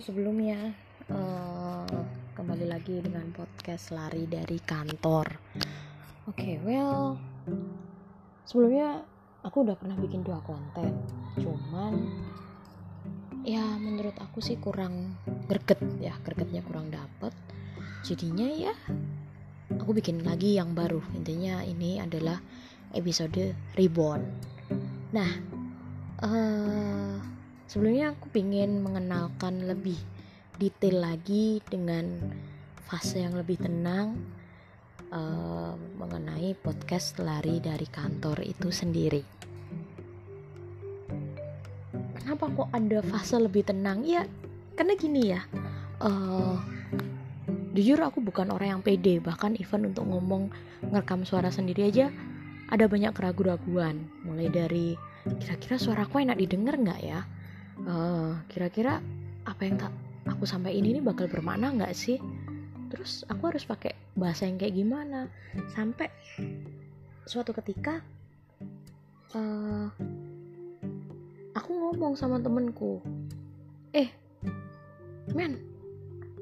sebelumnya uh, kembali lagi dengan podcast lari dari kantor. Oke, okay, well sebelumnya aku udah pernah bikin dua konten, cuman ya menurut aku sih kurang greget ya, gregetnya kurang dapet. Jadinya ya aku bikin lagi yang baru. Intinya ini adalah episode reborn. Nah, uh, sebelumnya aku ingin mengenalkan lebih detail lagi dengan fase yang lebih tenang uh, mengenai podcast lari dari kantor itu sendiri. Kenapa kok ada fase lebih tenang? Ya, karena gini ya. Uh, jujur aku bukan orang yang pede, bahkan even untuk ngomong ngerekam suara sendiri aja ada banyak keraguan-raguan. Mulai dari kira-kira suaraku enak didengar nggak ya? Uh, kira-kira apa yang tak aku sampaikan ini bakal bermakna nggak sih? Terus aku harus pakai bahasa yang kayak gimana? Sampai suatu ketika uh, aku ngomong sama temenku eh men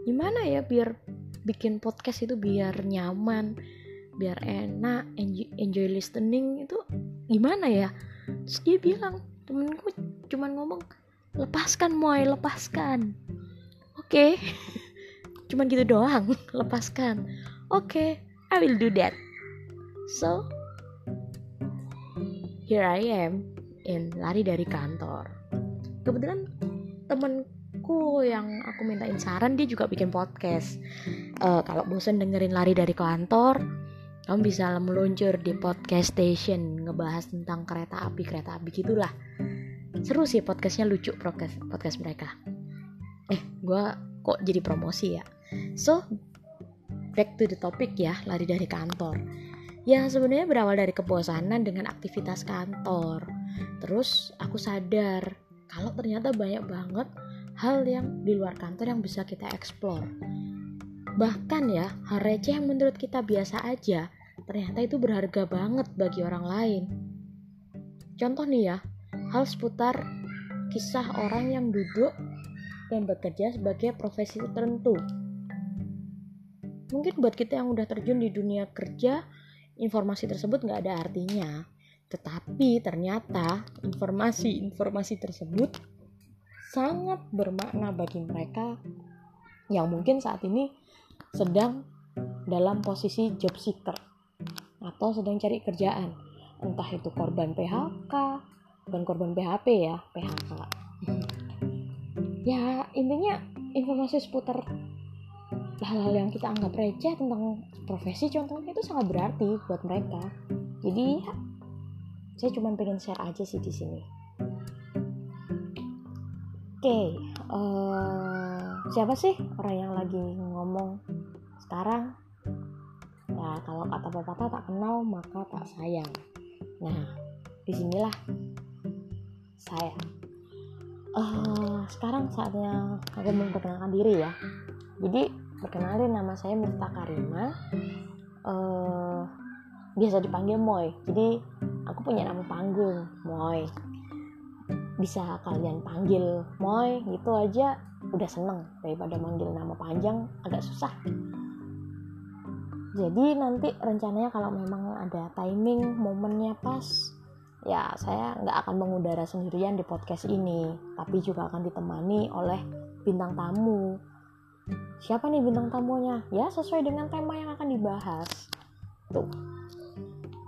gimana ya biar bikin podcast itu biar nyaman biar enak enjoy, enjoy listening itu gimana ya? Terus dia bilang temenku cuman ngomong lepaskan moy lepaskan. Oke. Okay. cuman gitu doang lepaskan. Oke okay, I will do that. So here I am in lari dari kantor. Kebetulan temenku yang aku mintain saran dia juga bikin podcast. Uh, kalau bosen dengerin lari dari kantor kamu bisa meluncur di podcast station ngebahas tentang kereta api kereta api gitulah seru sih podcastnya lucu podcast podcast mereka. Eh gue kok jadi promosi ya? So back to the topic ya lari dari kantor. Ya sebenarnya berawal dari kebosanan dengan aktivitas kantor. Terus aku sadar kalau ternyata banyak banget hal yang di luar kantor yang bisa kita explore. Bahkan ya hal receh yang menurut kita biasa aja ternyata itu berharga banget bagi orang lain. Contoh nih ya hal seputar kisah orang yang duduk dan bekerja sebagai profesi tertentu. Mungkin buat kita yang udah terjun di dunia kerja, informasi tersebut nggak ada artinya. Tetapi ternyata informasi-informasi tersebut sangat bermakna bagi mereka yang mungkin saat ini sedang dalam posisi job seeker atau sedang cari kerjaan. Entah itu korban PHK, bukan korban PHP ya PHK ya intinya informasi seputar hal-hal yang kita anggap receh tentang profesi contohnya itu sangat berarti buat mereka. Jadi saya cuma pengen share aja sih di sini. Oke okay, uh, eh, siapa sih orang yang lagi ngomong sekarang? Ya kalau kata bapak tak kenal maka tak sayang. Nah di sinilah saya. Uh, sekarang saatnya aku memperkenalkan diri ya. Jadi perkenalin nama saya Mirta Karima. Uh, biasa dipanggil Moy. Jadi aku punya nama panggung Moy. Bisa kalian panggil Moy gitu aja udah seneng. Daripada manggil nama panjang agak susah. Jadi nanti rencananya kalau memang ada timing momennya pas ya saya nggak akan mengudara sendirian di podcast ini tapi juga akan ditemani oleh bintang tamu. Siapa nih bintang tamunya? Ya sesuai dengan tema yang akan dibahas. Tuh.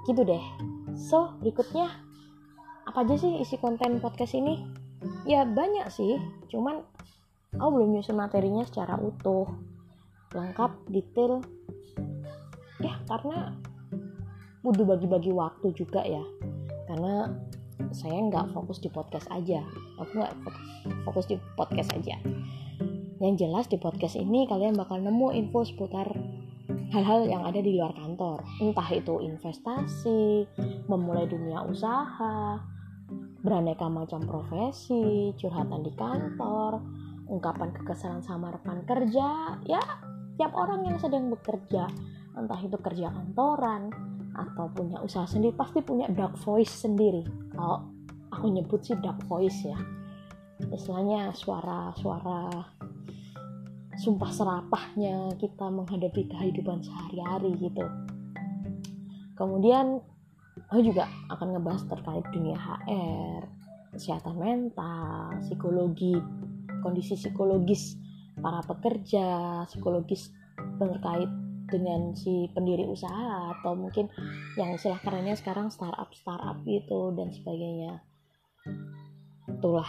Gitu deh. So berikutnya apa aja sih isi konten podcast ini? Ya banyak sih. Cuman aku belum nyusun materinya secara utuh. Lengkap detail. Ya karena butuh bagi-bagi waktu juga ya karena saya nggak fokus di podcast aja. Aku nggak fokus di podcast aja. Yang jelas di podcast ini kalian bakal nemu info seputar hal-hal yang ada di luar kantor. Entah itu investasi memulai dunia usaha beraneka macam profesi curhatan di kantor ungkapan kekesalan sama rekan kerja. Ya tiap orang yang sedang bekerja. Entah itu kerja kantoran atau punya usaha sendiri pasti punya dark voice sendiri. Kalau aku nyebut sih dark voice ya. Istilahnya suara-suara sumpah serapahnya kita menghadapi kehidupan sehari-hari gitu. Kemudian aku juga akan ngebahas terkait dunia HR kesehatan mental psikologi kondisi psikologis para pekerja psikologis terkait dengan si pendiri usaha atau mungkin yang istilah kerennya sekarang startup startup itu dan sebagainya. Itulah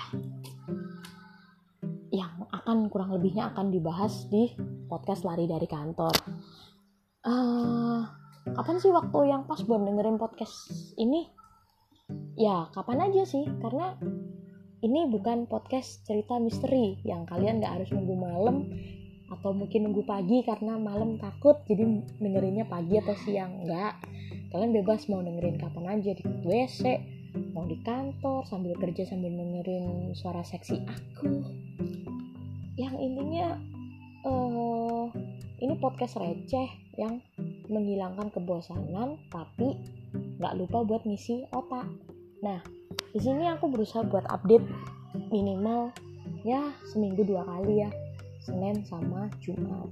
yang akan kurang lebihnya akan dibahas di podcast lari dari kantor. Uh, kapan sih waktu yang pas buat dengerin podcast ini? Ya kapan aja sih? Karena ini bukan podcast cerita misteri yang kalian gak harus nunggu malam atau mungkin nunggu pagi karena malam takut jadi dengerinnya pagi atau siang. Enggak. Kalian bebas mau dengerin kapan aja di WC mau di kantor sambil kerja sambil dengerin suara seksi aku. Yang intinya uh, ini podcast receh yang menghilangkan kebosanan tapi nggak lupa buat ngisi otak. Nah di sini aku berusaha buat update minimal ya seminggu dua kali ya Senin sama Jumat.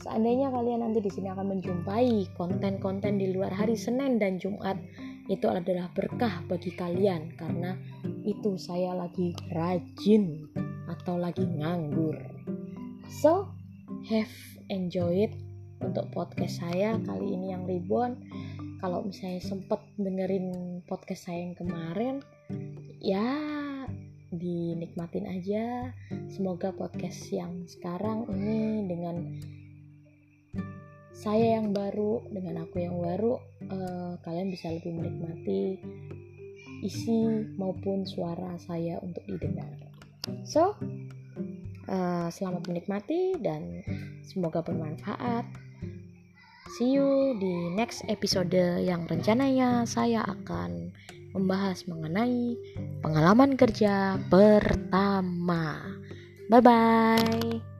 Seandainya kalian nanti di sini akan menjumpai konten-konten di luar hari Senin dan Jumat itu adalah berkah bagi kalian karena itu saya lagi rajin atau lagi nganggur. So have enjoyed untuk podcast saya kali ini yang ribuan. Kalau misalnya sempet dengerin podcast saya yang kemarin ya dinikmatin aja. Semoga podcast yang sekarang ini dengan saya yang baru dengan aku yang baru uh, kalian bisa lebih menikmati isi maupun suara saya untuk didengar. So uh, selamat menikmati dan semoga bermanfaat. See you di next episode yang rencananya saya akan membahas mengenai pengalaman kerja pertama. Bye bye.